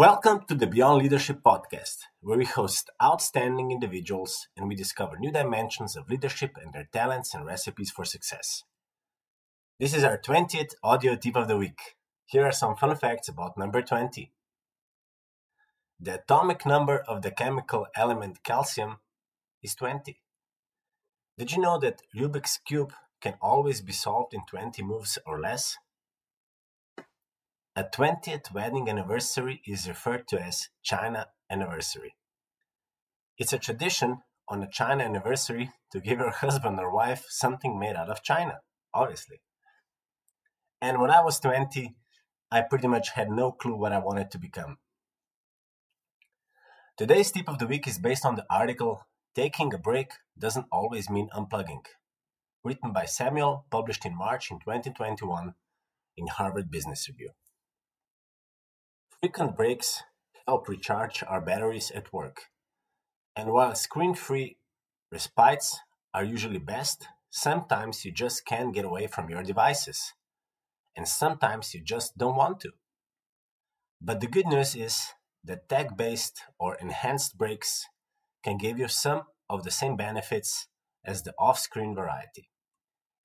Welcome to the Beyond Leadership podcast, where we host outstanding individuals and we discover new dimensions of leadership and their talents and recipes for success. This is our 20th audio tip of the week. Here are some fun facts about number 20. The atomic number of the chemical element calcium is 20. Did you know that Rubik's Cube can always be solved in 20 moves or less? A 20th wedding anniversary is referred to as China anniversary. It's a tradition on a China anniversary to give your husband or wife something made out of China, obviously. And when I was 20, I pretty much had no clue what I wanted to become. Today's tip of the week is based on the article Taking a Break Doesn't Always Mean Unplugging, written by Samuel, published in March in 2021 in Harvard Business Review. Frequent breaks help recharge our batteries at work. And while screen free respites are usually best, sometimes you just can't get away from your devices and sometimes you just don't want to. But the good news is that tech based or enhanced breaks can give you some of the same benefits as the off screen variety.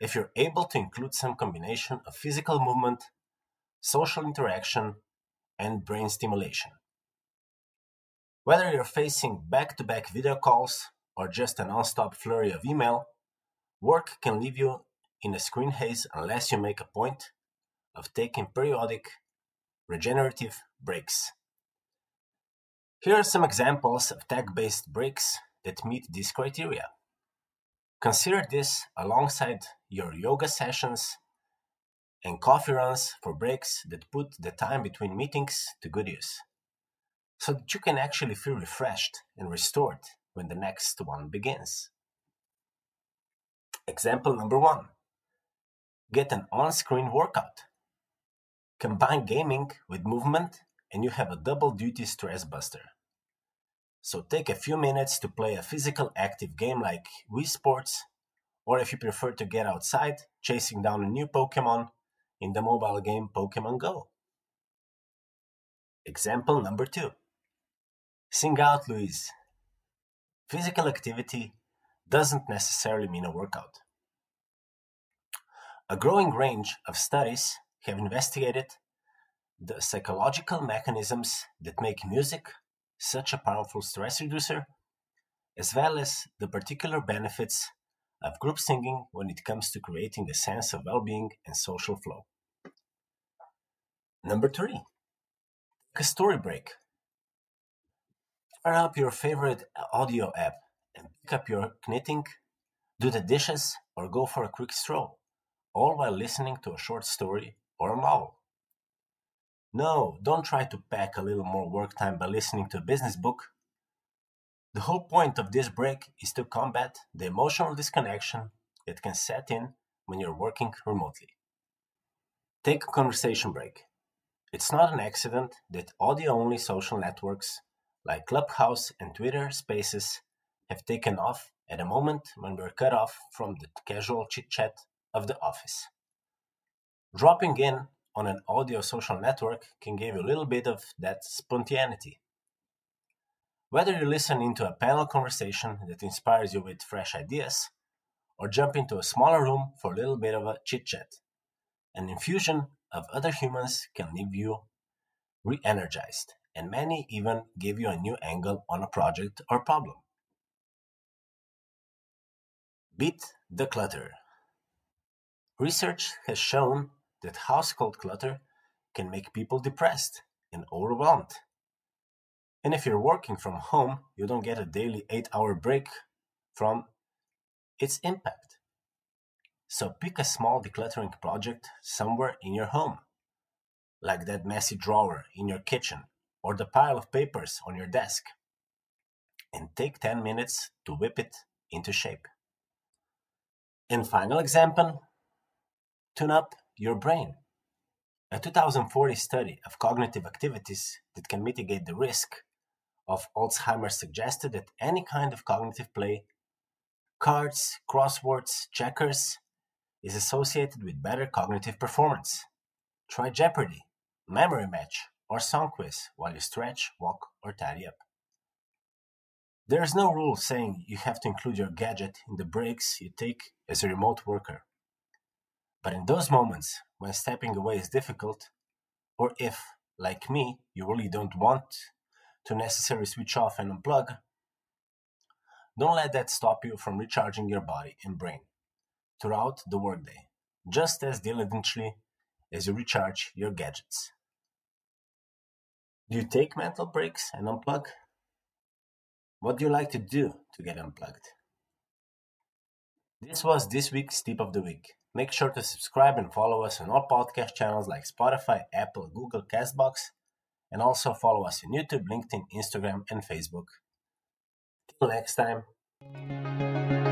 If you're able to include some combination of physical movement, social interaction, and brain stimulation. Whether you're facing back to back video calls or just a non stop flurry of email, work can leave you in a screen haze unless you make a point of taking periodic regenerative breaks. Here are some examples of tech based breaks that meet this criteria. Consider this alongside your yoga sessions and coffee runs for breaks that put the time between meetings to good use, so that you can actually feel refreshed and restored when the next one begins. Example number one get an on screen workout. Combine gaming with movement, and you have a double duty stress buster. So take a few minutes to play a physical active game like Wii Sports, or if you prefer to get outside, chasing down a new Pokemon in the mobile game Pokemon Go. Example number two Sing out, Louise. Physical activity doesn't necessarily mean a workout. A growing range of studies have investigated the psychological mechanisms that make music such a powerful stress reducer, as well as the particular benefits of group singing when it comes to creating a sense of well being and social flow. Number three, a story break. Fire up your favorite audio app and pick up your knitting, do the dishes, or go for a quick stroll, all while listening to a short story or a novel. No, don't try to pack a little more work time by listening to a business book. The whole point of this break is to combat the emotional disconnection that can set in when you're working remotely. Take a conversation break. It's not an accident that audio only social networks like Clubhouse and Twitter Spaces have taken off at a moment when we're cut off from the casual chit chat of the office. Dropping in on an audio social network can give you a little bit of that spontaneity. Whether you listen into a panel conversation that inspires you with fresh ideas, or jump into a smaller room for a little bit of a chit chat, an infusion of other humans can leave you re energized, and many even give you a new angle on a project or problem. Beat the clutter. Research has shown that household clutter can make people depressed and overwhelmed. And if you're working from home, you don't get a daily 8 hour break from its impact. So pick a small decluttering project somewhere in your home, like that messy drawer in your kitchen or the pile of papers on your desk, and take 10 minutes to whip it into shape. And final example tune up your brain. A 2040 study of cognitive activities that can mitigate the risk of Alzheimer's suggested that any kind of cognitive play, cards, crosswords, checkers, is associated with better cognitive performance. Try Jeopardy, Memory Match, or song quiz while you stretch, walk, or tidy up. There is no rule saying you have to include your gadget in the breaks you take as a remote worker. But in those moments when stepping away is difficult, or if, like me, you really don't want to necessarily switch off and unplug, don't let that stop you from recharging your body and brain throughout the workday, just as diligently as you recharge your gadgets. Do you take mental breaks and unplug? What do you like to do to get unplugged? This was this week's tip of the week. Make sure to subscribe and follow us on all podcast channels like Spotify, Apple, Google, Castbox, and also follow us on YouTube, LinkedIn, Instagram, and Facebook. Till next time.